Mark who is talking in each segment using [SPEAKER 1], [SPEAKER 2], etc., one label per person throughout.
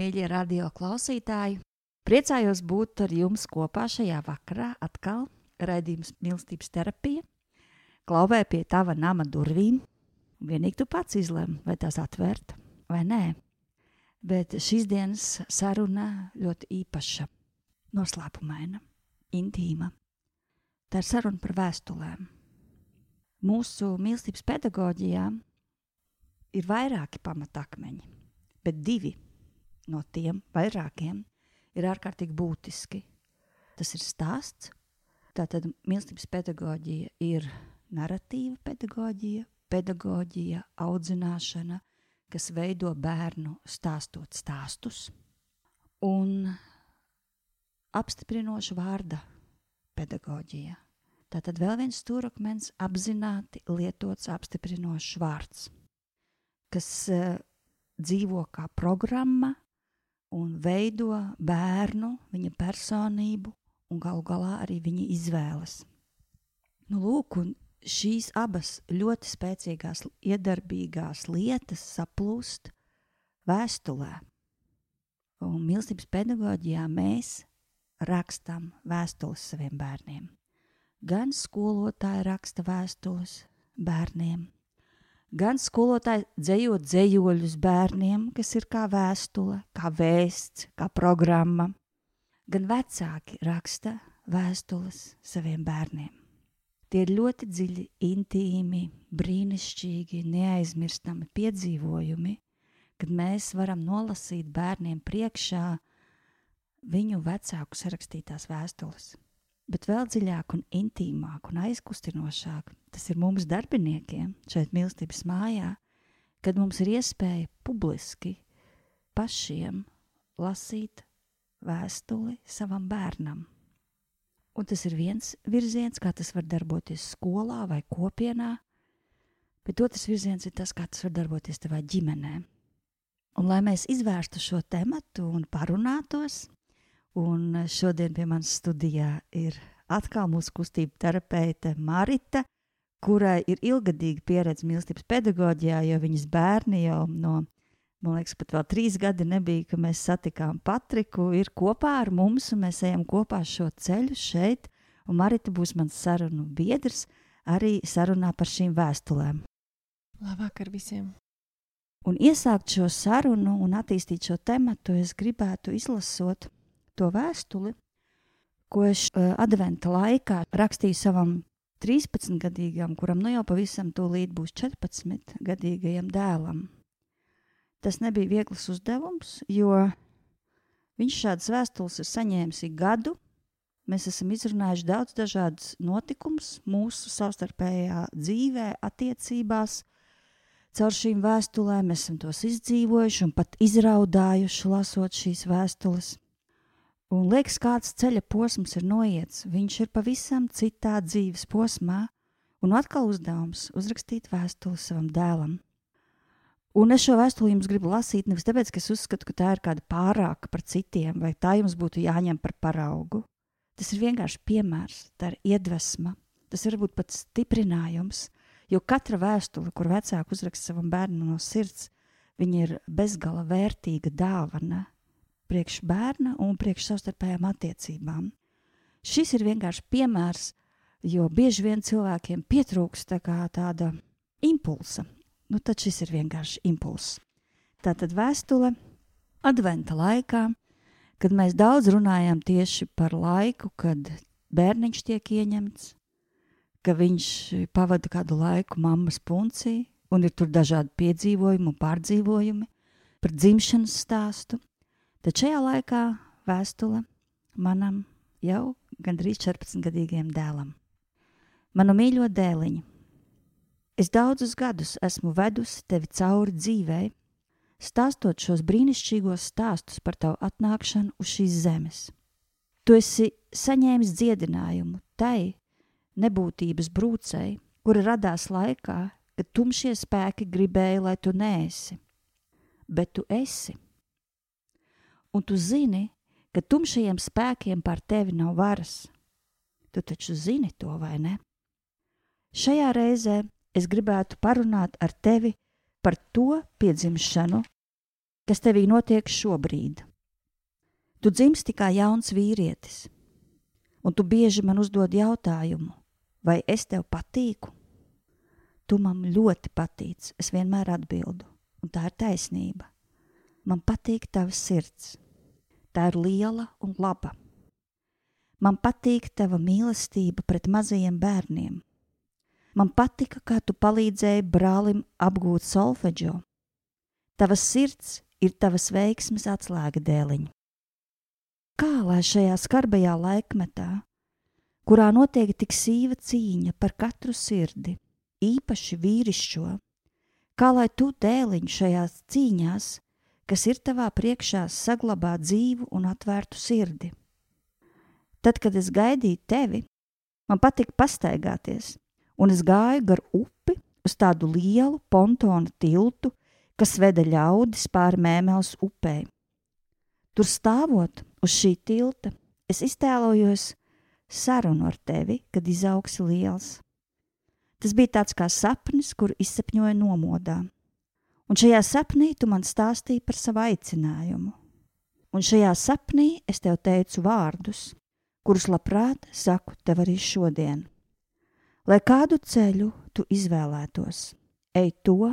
[SPEAKER 1] Mīļie radio klausītāji! Priecājos būt ar jums kopā šajā vakarā. Atkal raidījums mīlestības terapija. Klauvē pie tava nama durvīm. Vienīgi tu pats izlem, vai tās atvērt vai nē. Bet šīs dienas saruna ļoti īpaša, noslēpumaina, intīma. Tā ir saruna par vēstulēm. Mūsu mīlestības pedagoģijā ir vairāki pamatakmeņi bet divi no tiem vairākiem ir ārkārtīgi būtiski. Tas ir stāsts. Tātad mīlestības pedagoģija ir narratīva pedagoģija, pedagoģija, audzināšana, kas veido bērnu stāstot stāstus, un apstiprinoša vārda pedagoģija. Tātad vēl viens stūrakmens apzināti lietots apstiprinošs vārds, kas uh, dzīvo kā programma un veido bērnu, viņa personību un galu galā arī viņa izvēles. Nu, lūk, šīs abas ļoti spēcīgās, iedarbīgās lietas saplūst vēstulē. Un mīlestības pedagoģijā mēs rakstām vēstules saviem bērniem. Gan skolotāji raksta vēstules bērniem, gan skolotāji dzējot dzējoļus bērniem, kas ir kā vēstule, kā vēsts, kā programma, gan vecāki raksta vēstules saviem bērniem. Tie ir ļoti dziļi, intīmi, brīnišķīgi, neaizmirstami piedzīvojumi, kad mēs varam nolasīt bērniem priekšā viņu vecāku sarakstītās vēstules bet vēl dziļāk un intīmāk un aizkustinošāk tas ir mums darbiniekiem šeit mīlestības mājā, kad mums ir iespēja publiski pašiem lasīt vēstuli savam bērnam. Un tas ir viens virziens, kā tas var darboties skolā vai kopienā, bet otrs virziens ir tas, kā tas var darboties tavā ģimenē. Un, lai mēs izvērstu šo tematu un parunātos, Un šodien pie manas studijā ir atkal mūsu kustība terapeite Marita, kurai ir ilgadīga pieredze mīlestības pedagoģijā, jo viņas bērni jau no, man liekas, pat vēl trīs gadi nebija, ka mēs satikām Patriku, ir kopā ar mums un mēs ejam kopā šo ceļu šeit, un Marita būs mans sarunu biedrs arī sarunā par šīm vēstulēm.
[SPEAKER 2] Labvakar visiem!
[SPEAKER 1] Un iesākt šo sarunu un attīstīt šo tematu es gribētu izlasot to vēstuli, ko es uh, adventa laikā rakstīju savam 13-gadīgam, kuram nu jau pavisam tūlīt būs 14-gadīgajam dēlam. Tas nebija viegls uzdevums, jo viņš šādas vēstules ir saņēmis ik gadu. Mēs esam izrunājuši daudz dažādus notikumus mūsu savstarpējā dzīvē, attiecībās. Caur šīm vēstulēm mēs esam tos izdzīvojuši un pat izraudājuši, lasot šīs vēstules. Un liekas, kāds ceļa posms ir noiets, viņš ir pavisam citā dzīves posmā, un atkal uzdevums uzrakstīt vēstuli savam dēlam. Un es šo vēstuli jums gribu lasīt nevis tāpēc, ka es uzskatu, ka tā ir kāda pārāka par citiem, vai tā jums būtu jāņem par paraugu. Tas ir vienkārši piemērs, tā ir iedvesma, tas var būt pat stiprinājums, jo katra vēstule, kur vecāki uzraksta savam bērnam no sirds, viņa ir bezgala vērtīga dāvana, priekš bērna un priekš savstarpējām attiecībām. Šis ir vienkārši piemērs, Jo bieži vien cilvēkiem pietrūks tā tāda impulsa. Nu, tad šis ir vienkārši impulss. Tā tad vēstule adventa laikā, kad mēs daudz runājam tieši par laiku, kad bērniņš tiek ieņemts, ka viņš pavada kādu laiku mammas puncī, un ir tur dažādi piedzīvojumi un pārdzīvojumi par dzimšanas stāstu, tad šajā laikā vēstule manam jau gandrīz 14-gadīgajam dēlam. Manu mīļo dēliņu, es daudzus gadus esmu vedusi tevi cauri dzīvei, stāstot šos brīnišķīgos stāstus par tavu atnākšanu uz šīs zemes. Tu esi saņēmis dziedinājumu tai nebūtības brūcei, kura radās laikā, kad tumšie spēki gribēja, lai tu neesi, bet tu esi. Un tu zini, ka tumšajiem spēkiem pār tevi nav varas. Tu taču zini to, vai ne? Šajā reizē es gribētu parunāt ar tevi par to piedzimšanu, kas tevī notiek šobrīd. Tu dzimsti kā jauns vīrietis, un tu bieži man uzdod jautājumu, vai es tev patīku? Tu man ļoti patīc, es vienmēr atbildu, un tā ir taisnība. Man patīk tavs sirds tā ir liela un laba. Man patīk tava mīlestība pret mazajiem bērniem. Man patika, kā tu palīdzēji brālim apgūt solfeģo. Tavas sirds ir tavas veiksmes atslēga dēliņa. Kā lai šajā skarbajā laikmetā, kurā notiek tik sīva cīņa par katru sirdi, īpaši vīrišķo, kā lai tu dēliņš šajās cīņās kas ir tavā priekšā, saglabā dzīvu un atvērtu sirdi. Tad, kad es gaidīju tevi, man patika pastaigāties, un es gāju gar upi uz tādu lielu pontonu tiltu, kas veda ļaudis pāri mēmels upē. Tur stāvot uz šī tilta, es iztēlojos sarunu ar tevi, kad izaugsi liels. Tas bija tāds kā sapnis, kur izsapņoja nomodā. Un šajā sapnī tu man stāstīji par savu aicinājumu. Un šajā sapnī es tev teicu vārdus, kurus labprāt saku tev arī šodien. Lai kādu ceļu tu izvēlētos, ej to,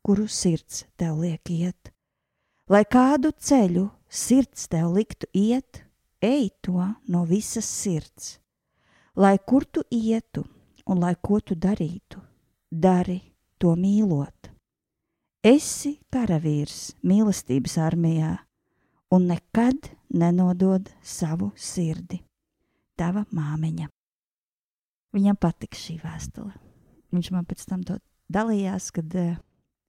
[SPEAKER 1] kuru sirds tev liek iet. Lai kādu ceļu sirds tev liktu iet, ej to no visas sirds. Lai kur tu ietu un lai ko tu darītu, dari to mīlot. Esi karavīrs mīlestības armijā un nekad nenodod savu sirdi. Tava māmiņa. Viņam patika šī vēstule. Viņš man pēc tam to dalījās, kad eh,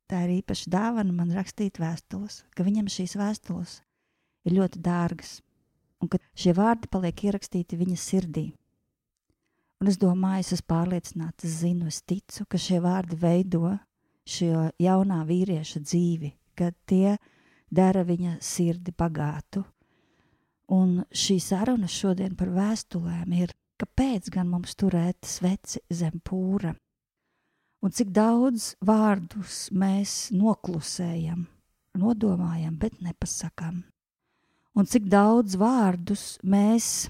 [SPEAKER 1] tā ir īpaša dāvana man rakstīt vēstules, ka viņam šīs vēstules ir ļoti dārgas un ka šie vārdi paliek ierakstīti viņa sirdī. Un es domāju, es esmu pārliecināta, es zinu, es ticu, ka šie vārdi veido šo jaunā vīrieša dzīvi, kad tie dara viņa sirdi bagātu. Un šī saruna šodien par vēstulēm ir, kāpēc gan mums turēt sveci zem pūra? Un cik daudz vārdus mēs noklusējam, nodomājam, bet nepasakām. Un cik daudz vārdus mēs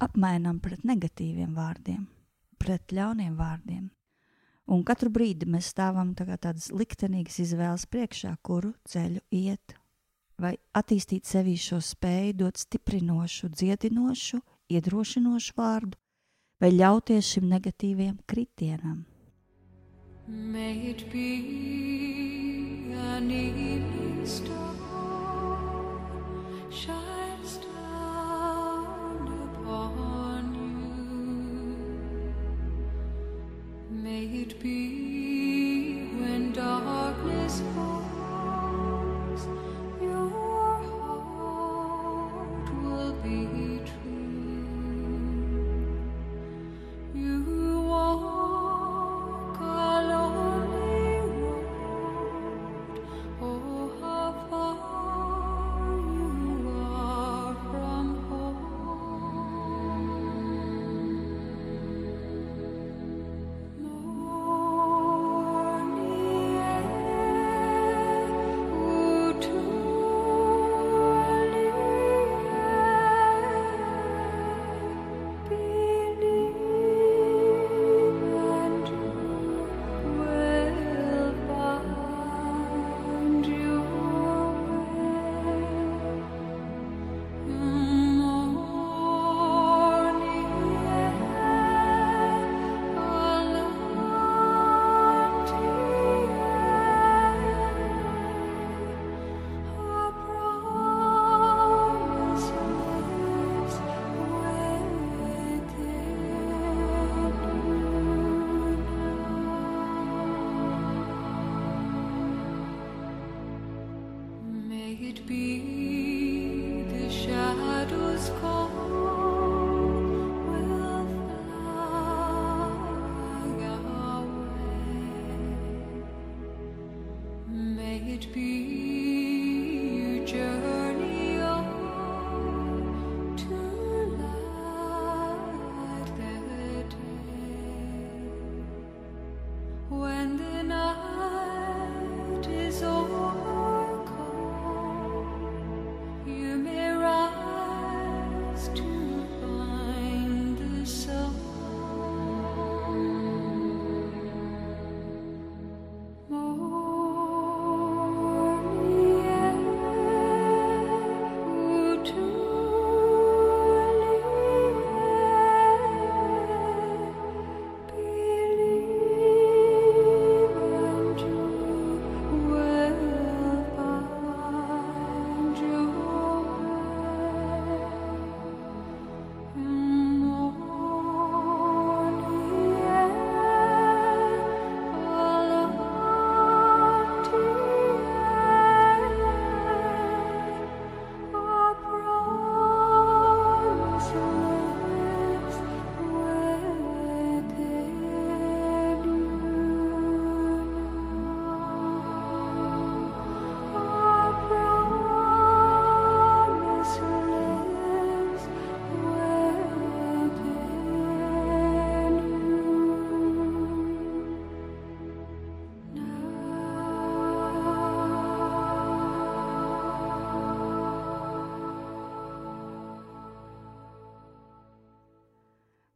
[SPEAKER 1] apmainām pret negatīviem vārdiem, pret ļauniem vārdiem. Un katru brīdi mēs stāvam tā tādas liktenīgas izvēles priekšā, kuru ceļu iet. Vai attīstīt sevī šo spēju, dot stiprinošu, dziedinošu, iedrošinošu vārdu, vai ļauties šim negatīviem kritienam. May it be an evening star, shines down upon May it be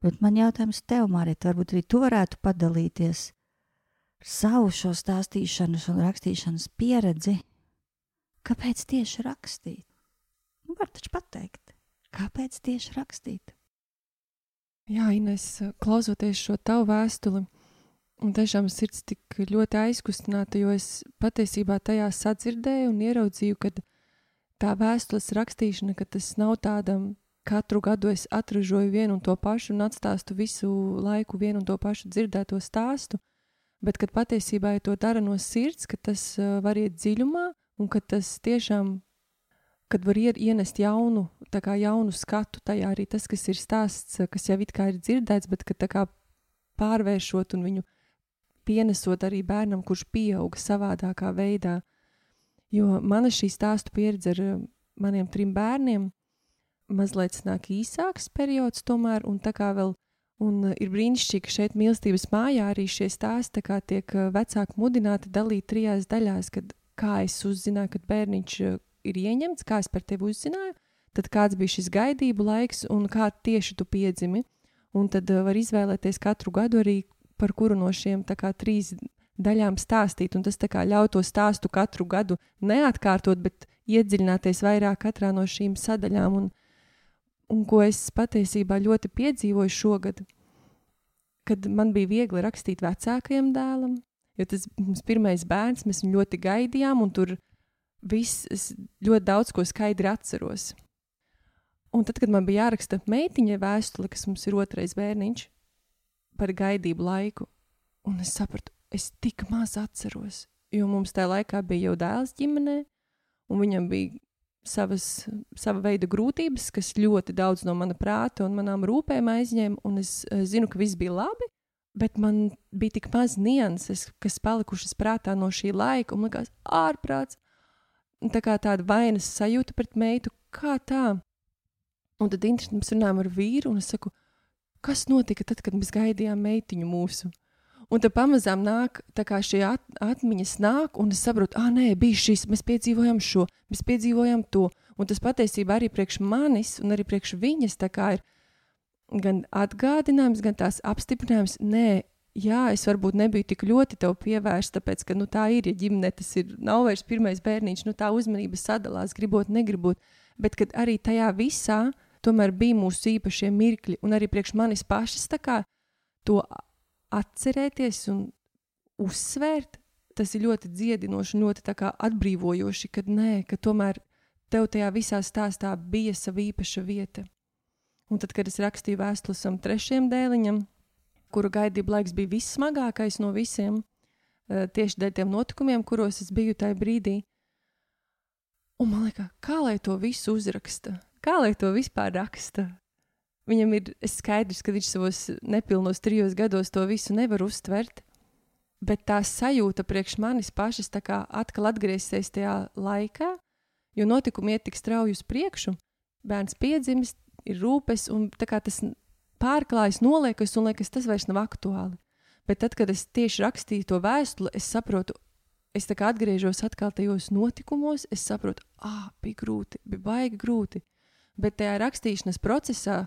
[SPEAKER 1] Bet man jautājums tev, Mārīt, varbūt arī tu varētu padalīties ar savu šo stāstīšanas un rakstīšanas pieredzi. Kāpēc tieši rakstīt? Nu, var taču pateikt, kāpēc tieši rakstīt?
[SPEAKER 2] Jā, Ines, klausoties šo tavu vēstuli, un tiešām sirds tik ļoti aizkustināta, jo es patiesībā tajā sadzirdēju un ieraudzīju, ka tā vēstules rakstīšana, ka tas nav tādam katru gadu es atražoju vienu un to pašu un atstāstu visu laiku vienu un to pašu dzirdēto stāstu, bet kad patiesībā ja to dara no sirds, ka tas var iet dziļumā un ka tas tiešām, kad var ienest jaunu, kā jaunu skatu tajā arī tas, kas ir stāsts, kas jau it kā ir dzirdēts, bet ka tā kā pārvēršot un viņu pienesot arī bērnam, kurš pieauga savādākā veidā. Jo mana šī stāstu pieredze ar maniem trim bērniem mazliet nāk īsāks periods, tomēr, un tā kā vēl un ir brīnišķīgi, ka šeit mīlestības mājā arī šie stāsti tiek vecāki mudināti dalīt trijās daļās, kad kā es uzzināju, kad bērniņš ir ieņemts, kā es par tevi uzzināju, tad kāds bija šis gaidību laiks un kā tieši tu piedzimi. Un tad var izvēlēties katru gadu arī par kuru no šiem kā, trīs daļām stāstīt. Un tas ļauj to stāstu katru gadu neatkārtot, bet iedziļināties vairāk katrā no šīm sadaļām. Un, un ko es patiesībā ļoti piedzīvoju šogad, kad man bija viegli rakstīt vecākajam dēlam, jo tas mums pirmais bērns, mēs viņu ļoti gaidījām, un tur viss ļoti daudz ko skaidri atceros. Un tad, kad man bija jāraksta meitiņai vēstule, kas mums ir otrais bērniņš, par gaidību laiku, un es sapratu, es tik maz atceros, jo mums tajā laikā bija jau dēls ģimenē, un viņam bija savas, sava veida grūtības, kas ļoti daudz no mana prāta un manām rūpēm aizņēma, un es uh, zinu, ka viss bija labi, bet man bija tik maz nianses, kas palikušas prātā no šī laika, un liekas, ārprāts. Tā kā tāda vainas sajūta pret meitu, kā tā. Un tad mēs runājam ar vīru, un es saku, kas notika tad, kad mēs gaidījām meitiņu mūsu? Un tad pamazām nāk šie at, atmiņas, nāk, un es saprotu, ah, nē, bija šis, mēs piedzīvojām šo, mēs piedzīvojām to. Un tas patiesībā arī priekš manis, un arī priekš viņas ir gan atgādinājums, gan tās apstiprinājums, nē, jā, es varbūt nebiju tik ļoti tev pievērsta, tāpēc, ka nu, tā ir, ja ģimene tas ir, nav vairs pirmais bērniņš, nu tā uzmanība sadalās, gribot, negribot, bet arī tajā visā tomēr bija mūsu īpašie mirkļi, un arī priekš manis pašas tā kā to atcerēties un uzsvērt, tas ir ļoti dziedinoši, ļoti atbrīvojoši, kad nē, ka tomēr tev tajā visā stāstā bija sava īpaša vieta. Un tad, kad es rakstīju vēstuli tam trešajam dēliņam, kuru gaidību laiks bija vissmagākais no visiem, eh, tieši dēļ tiem notikumiem, kuros es biju tajā brīdī. Un man liekas, kā lai to visu uzraksta, kā lai to vispār raksta, Viņam ir skaidrs, ka viņš savos nepilnos trijos gados to visu nevar uztvert, bet tā sajūta priekš manis pašas atkal atgriezties tajā laikā, jo notikumi iet tik strauji uz priekšu, bērns piedzimst, ir rūpes, un tas pārklājas, noliekas, un liekas, tas vairs nav aktuāli. Bet tad, kad es tieši rakstīju to vēstuli, es saprotu, es atgriežos atkal tajos notikumos, es saprotu, ah, bija grūti, bija baigi grūti. Bet tajā rakstīšanas procesā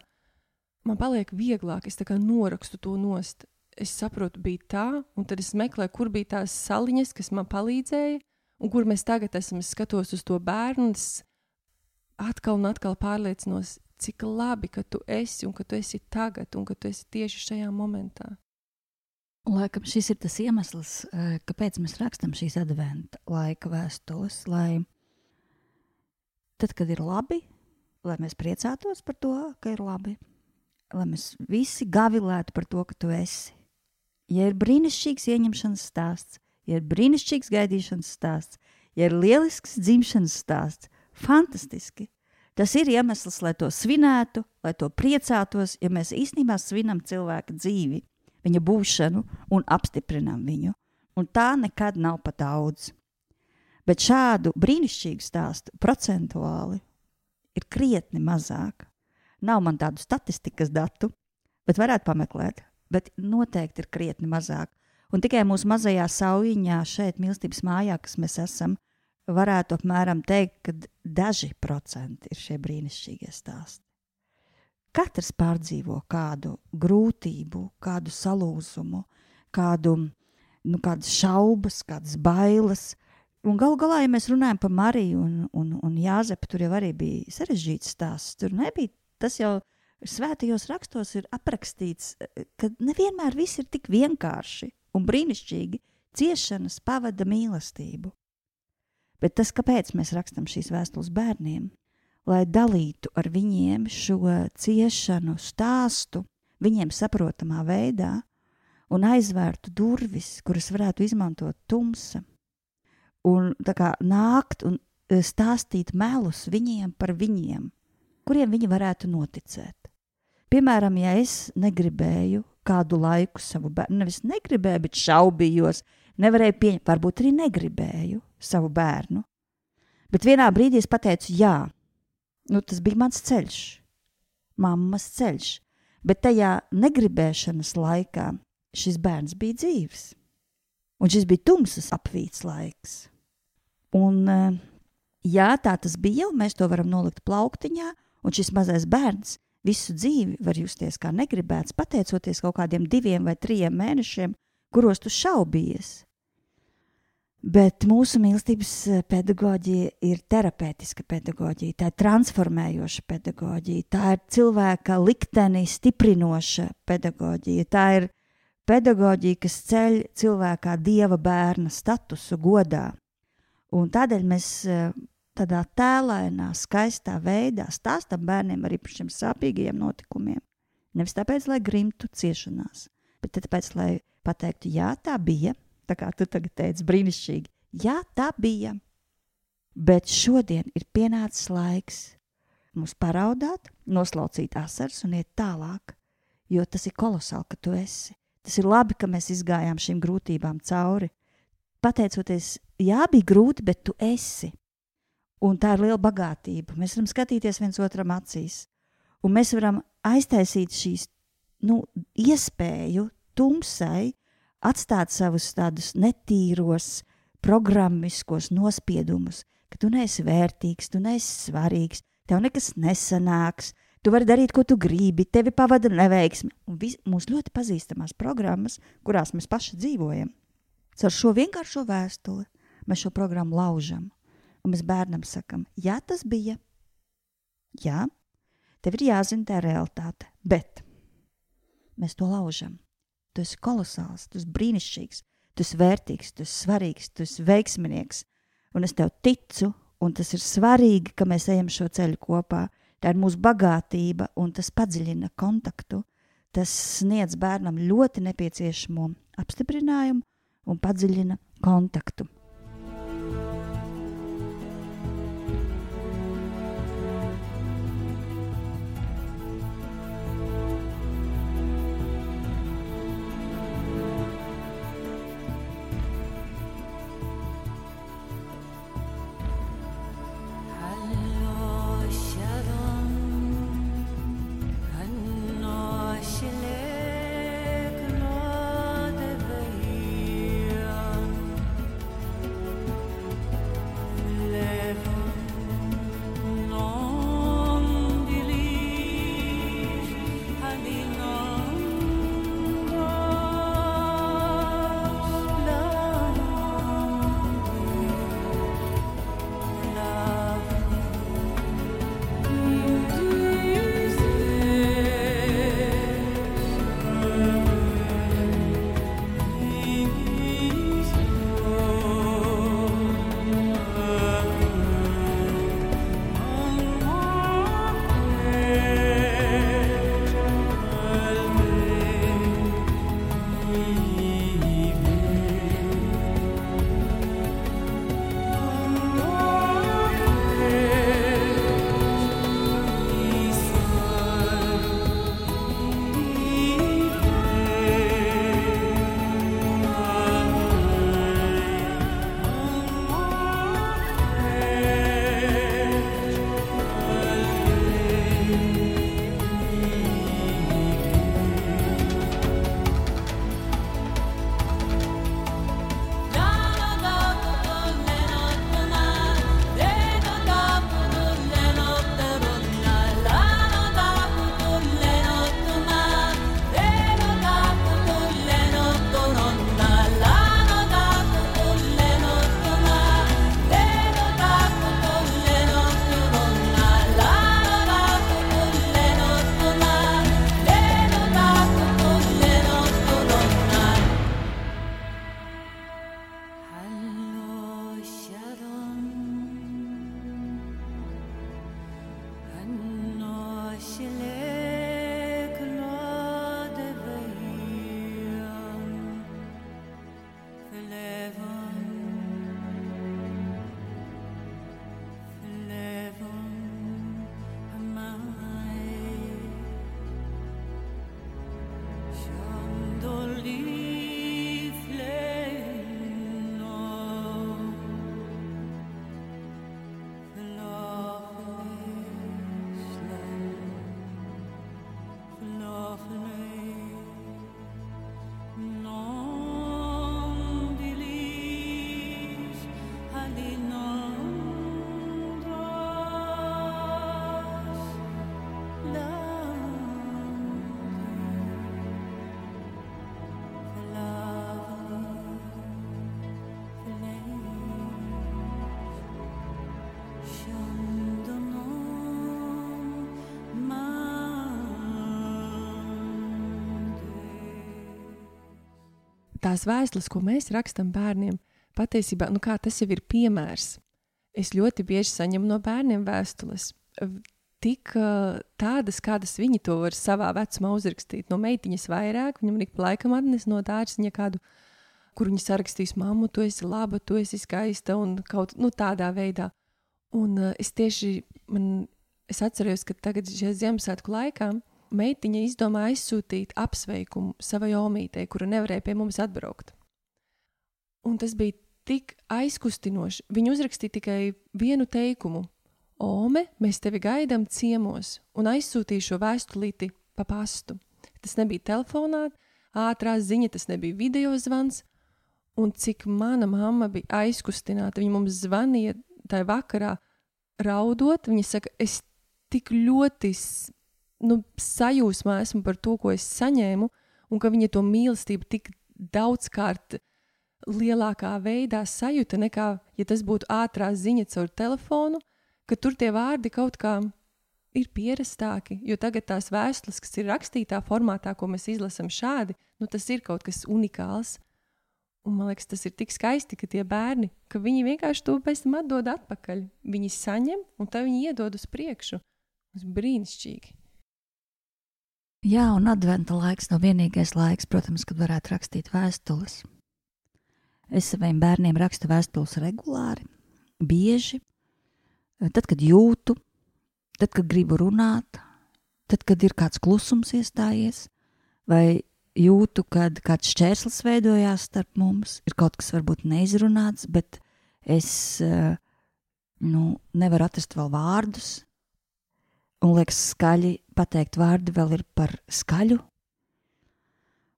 [SPEAKER 2] man paliek vieglāk, es norakstu to nost. Es saprotu, bija tā, un tad es meklēju, kur bija tās saliņas, kas man palīdzēja, un kur mēs tagad esam. Es skatos uz to bērnu, un es atkal un atkal pārliecinos, cik labi, ka tu esi un ka tu esi tagad, un ka tu esi tieši šajā momentā.
[SPEAKER 1] Laikam šis ir tas iemesls, eh, kāpēc mēs rakstām šīs adventa laika vēstules, lai tad, kad ir labi, lai mēs priecātos par to, ka ir labi, lai mēs visi gavilētu par to, ka tu esi. Ja ir brīnišķīgs ieņemšanas stāsts, ja ir brīnišķīgs gaidīšanas stāsts, ja ir lielisks dzimšanas stāsts, fantastiski. Tas ir iemesls, lai to svinētu, lai to priecātos, ja mēs īstenībā svinam cilvēka dzīvi, viņa būšanu un apstiprinām viņu. Un tā nekad nav pa daudz. Bet šādu brīnišķīgu stāstu procentuāli ir krietni mazāk. Nav man tādu statistikas datu, bet varētu pameklēt. Bet noteikti ir krietni mazāk. Un tikai mūsu mazajā saujiņā, šeit, mīlestības mājā, kas mēs esam, varētu apmēram teikt, ka daži procenti ir šie brīnišķīgie stāsti. Katrs pārdzīvo kādu grūtību, kādu salūzumu, kādu, nu, kādas šaubas, kādas bailes. Un galu galā, ja mēs runājam par Mariju un, un, un Jāzepu, tur jau arī bija sarežģīts stāsts. Tur nebija tas jau svētajos rakstos ir aprakstīts, ka nevienmēr viss ir tik vienkārši un brīnišķīgi. Ciešanas pavada mīlestību. Bet tas, kāpēc mēs rakstām šīs vēstules bērniem, lai dalītu ar viņiem šo ciešanu stāstu, viņiem saprotamā veidā, un aizvērtu durvis, kuras varētu izmantot tumsa, un kā, nākt un e, stāstīt melus viņiem par viņiem, kuriem viņi varētu noticēt. Piemēram, ja es negribēju kādu laiku savu bērnu, nevis negribēju, bet šaubījos, nevarēju pieņemt, varbūt arī negribēju savu bērnu. Bet vienā brīdī es pateicu, jā, nu, tas bija mans ceļš, mammas ceļš. Bet tajā negribēšanas laikā šis bērns bija dzīves. Un šis bija tumsas apvīts laiks. Un, eh, jā, tā tas bija, un mēs to varam nolikt plauktiņā, un šis mazais bērns visu dzīvi var justies kā negribēts, pateicoties kaut kādiem diviem vai trim mēnešiem, kuros tu šaubies. Bet mūsu mīlestības eh, pedagoģija ir terapeitiska pedagoģija, tā ir transformējoša pedagoģija, tā ir cilvēka likteni stiprinoša pedagoģija, tā ir pedagoģija, kas ceļ cilvēkā dieva bērna statusu godā. Un tādēļ mēs eh, tādā tēlainā, skaistā veidā stāstam bērniem par šiem sāpīgiem notikumiem. Nevis tāpēc, lai grimtu ciešanās, bet tāpēc, lai pateiktu, jā, tā bija tā kā tu tagad teici, brīnišķīgi. Jā, tā bija. Bet šodien ir pienācis laiks mums paraudāt, noslaucīt asaras un iet tālāk. Jo tas ir kolosāli, ka tu esi. Tas ir labi, ka mēs izgājām šīm grūtībām cauri. Pateicoties, jā, bija grūti, bet tu esi. Un tā ir liela bagātība. Mēs varam skatīties viens otram acīs, un mēs varam aiztaisīt šīs nu, iespēju tumsai atstāt savus tādus netīros, programmiskos nospiedumus, ka tu neesi vērtīgs, tu neesi svarīgs, tev nekas nesanāks, tu vari darīt, ko tu gribi, tevi pavada neveiksme. Un vis, mūsu ļoti pazīstamās programmas, kurās mēs paši dzīvojam, caur šo vienkāršo vēstuli mēs šo programmu laužam. Un mēs bērnam sakam, jā, tas bija. Jā, tev ir jāzina tā realitāte, bet mēs to laužam. Tu esi kolosāls, tu esi brīnišķīgs, tu esi vērtīgs, tu esi svarīgs, tu esi veiksminieks. Un es tev ticu, un tas ir svarīgi, ka mēs ejam šo ceļu kopā. Tā ir mūsu bagātība, un tas padziļina kontaktu. Tas sniedz bērnam ļoti nepieciešamo apstiprinājumu un padziļina kontaktu.
[SPEAKER 2] Tās vēstules, ko mēs rakstām bērniem, patiesībā nu, tas jau ir piemērs. Es ļoti bieži saņemu no bērniem vēstules. Tik uh, tādas, kādas viņi to var savā vecumā uzrakstīt. No meitiņas vairāk, viņam ik pa laikam atnes no dārziņa kādu, kur viņa sarakstīs, mammu, tu esi laba, tu esi skaista un kaut nu, tādā veidā. Un uh, es tieši, man, es atceros, ka tagad šajā Ziemassvētku laikā meitiņa izdomāja aizsūtīt apsveikumu savai omītei, kura nevarēja pie mums atbraukt. Un tas bija tik aizkustinoši. Viņa uzrakstīja tikai vienu teikumu: Ome, mēs tevi gaidām ciemos, un aizsūtīja šo vēstulīti pa pastu. Tas nebija telefonā, ātrā ziņa, tas nebija video zvans. Un cik mana mamma bija aizkustināta, viņa mums zvanīja tajā vakarā, raudot. Viņa saka, es tik ļoti nu, sajūsmā esmu par to, ko es saņēmu, un ka viņa to mīlestību tik daudzkārt lielākā veidā sajūta nekā, ja tas būtu ātrā ziņa caur telefonu, ka tur tie vārdi kaut kā ir pierastāki. Jo tagad tās vēstules, kas ir rakstītā formātā, ko mēs izlasām šādi, nu, tas ir kaut kas unikāls. Un man liekas, tas ir tik skaisti, ka tie bērni, ka viņi vienkārši to pēc tam atdod atpakaļ. Viņi saņem, un tad viņi iedod uz priekšu. Tas brīnišķīgi.
[SPEAKER 1] Jā, un adventa laiks nav vienīgais laiks, protams, kad varētu rakstīt vēstules. Es saviem bērniem rakstu vēstules regulāri, bieži, tad, kad jūtu, tad, kad gribu runāt, tad, kad ir kāds klusums iestājies, vai jūtu, kad kāds šķērslis veidojās starp mums, ir kaut kas varbūt neizrunāts, bet es nu, nevaru atrast vēl vārdus, un liekas skaļi pateikt vārdi vēl ir par skaļu.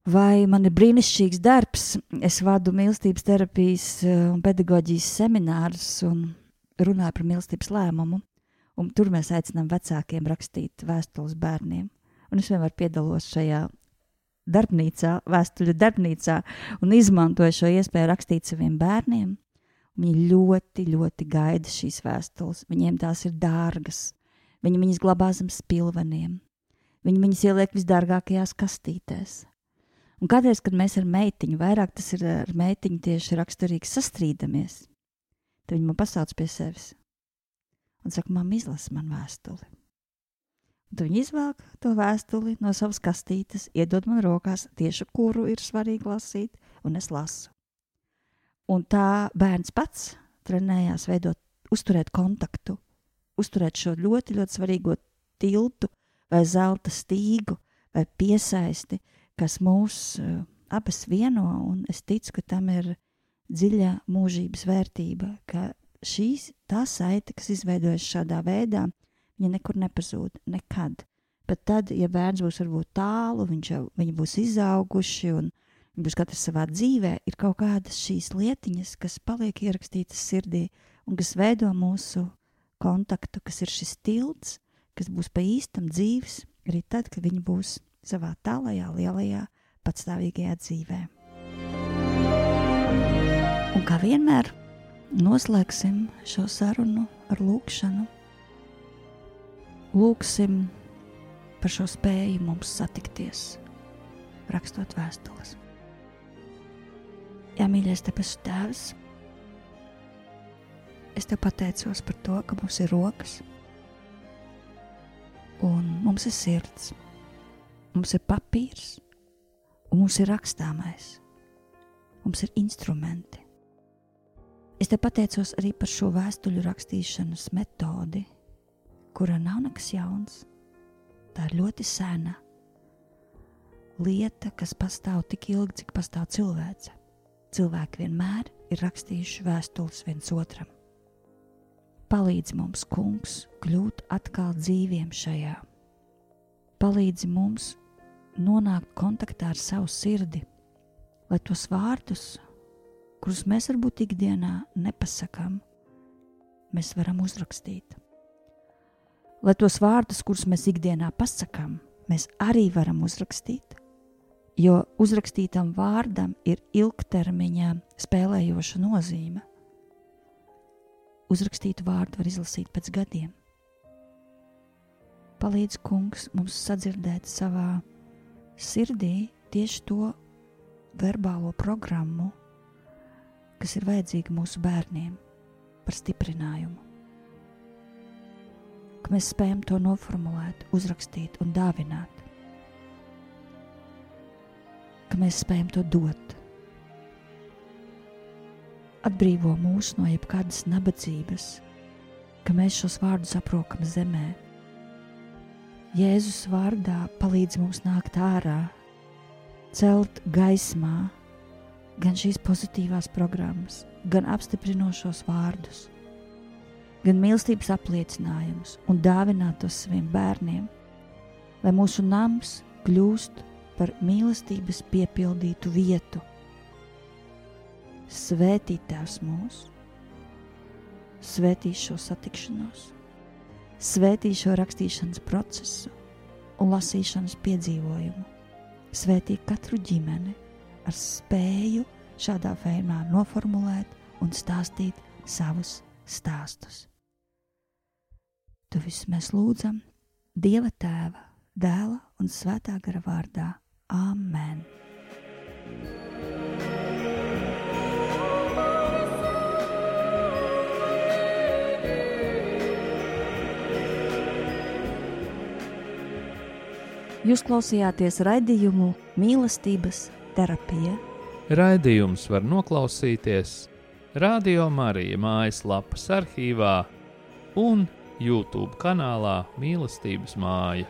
[SPEAKER 1] Vai man ir brīnišķīgs darbs? Es vadu mīlestības terapijas eh, un pedagoģijas seminārus un runāju par mīlestības lēmumu. Un tur mēs aicinām vecākiem rakstīt vēstules bērniem. Un es vienmēr piedalos šajā darbnīcā, vēstuļu darbnīcā, un izmantoju šo iespēju rakstīt saviem bērniem. Viņi ļoti, ļoti gaida šīs vēstules. Viņiem tās ir dārgas. Viņi viņas glabā zem spilveniem. Viņi viņas ieliek visdārgākajās kastītēs. Un kādreiz, kad mēs ar meitiņu, vairāk tas ir ar meitiņu tieši raksturīgi sastrīdamies, tad viņa man pasauc pie sevis un saka, mamma, izlasi man vēstuli. Un tad viņa izvelk to vēstuli no savas kastītes, iedod man rokās tieši kuru ir svarīgi lasīt, un es lasu. Un tā bērns pats trenējās veidot, uzturēt kontaktu uzturēt šo ļoti, ļoti svarīgo tiltu vai zelta stīgu vai piesaisti, kas mūs uh, abas vieno, un es ticu, ka tam ir dziļa mūžības vērtība, ka šīs tā saite, kas izveidojas šādā veidā, viņa nekur nepazūd, nekad. Pat tad, ja bērns būs varbūt tālu, viņš jau, viņi būs izauguši un viņi būs katrs savā dzīvē, ir kaut kādas šīs lietiņas, kas paliek ierakstītas sirdī un kas veido mūsu kontaktu, kas ir šis tilts, kas būs pa īstam dzīves, arī tad, kad viņi būs savā tālajā, lielajā, patstāvīgajā dzīvē. Un kā vienmēr, noslēgsim šo sarunu ar lūkšanu. Lūksim par šo spēju mums satikties, rakstot vēstules. Jā, mīļais, tepat tēvs! Es te pateicos par to, ka mums ir rokas, un mums ir sirds, mums ir papīrs, un mums ir rakstāmais, mums ir instrumenti. Es te pateicos arī par šo vēstuļu rakstīšanas metodi, kura nav nekas jauns. Tā ir ļoti sena lieta, kas pastāv tik ilgi, cik pastāv cilvēce. Cilvēki vienmēr ir rakstījuši vēstules viens otram. Palīdzi mums, Kungs, kļūt atkal dzīviem šajā. Palīdzi mums nonākt kontaktā ar savu sirdi, lai tos vārdus, kurus mēs varbūt ikdienā nepasakām, mēs varam uzrakstīt. Lai tos vārdus, kurus mēs ikdienā pasakām, mēs arī varam uzrakstīt, jo uzrakstītam vārdam ir ilgtermiņā spēlējoša nozīme uzrakstītu vārdu var izlasīt pēc gadiem. Palīdz, kungs, mums sadzirdēt savā sirdī tieši to verbālo programmu, kas ir vajadzīga mūsu bērniem par stiprinājumu. Ka mēs spējam to noformulēt, uzrakstīt un dāvināt. Ka mēs spējam to dot. Atbrīvo mūs no jebkādas nabadzības, ka mēs šos vārdus aprokam zemē. Jēzus vārdā palīdz mums nākt ārā, celt gaismā gan šīs pozitīvās programmas, gan apstiprinošos vārdus, gan mīlestības apliecinājumus un dāvināt tos saviem bērniem, lai mūsu nams kļūst par mīlestības piepildītu vietu. Svētīt Tēvs mūs, svētīt šo satikšanos, svētīt šo rakstīšanas procesu un lasīšanas piedzīvojumu, svētīt katru ģimeni ar spēju šādā veidā noformulēt un stāstīt savus stāstus. Tu visu mēs lūdzam Dieva Tēva, Dēla un Svētā gara vārdā. Āmen! Jūs klausījāties raidījumu mīlestības terapija.
[SPEAKER 3] Raidījums var noklausīties Radio Marija mājaslapas arhīvā un YouTube kanālā Mīlestības māja.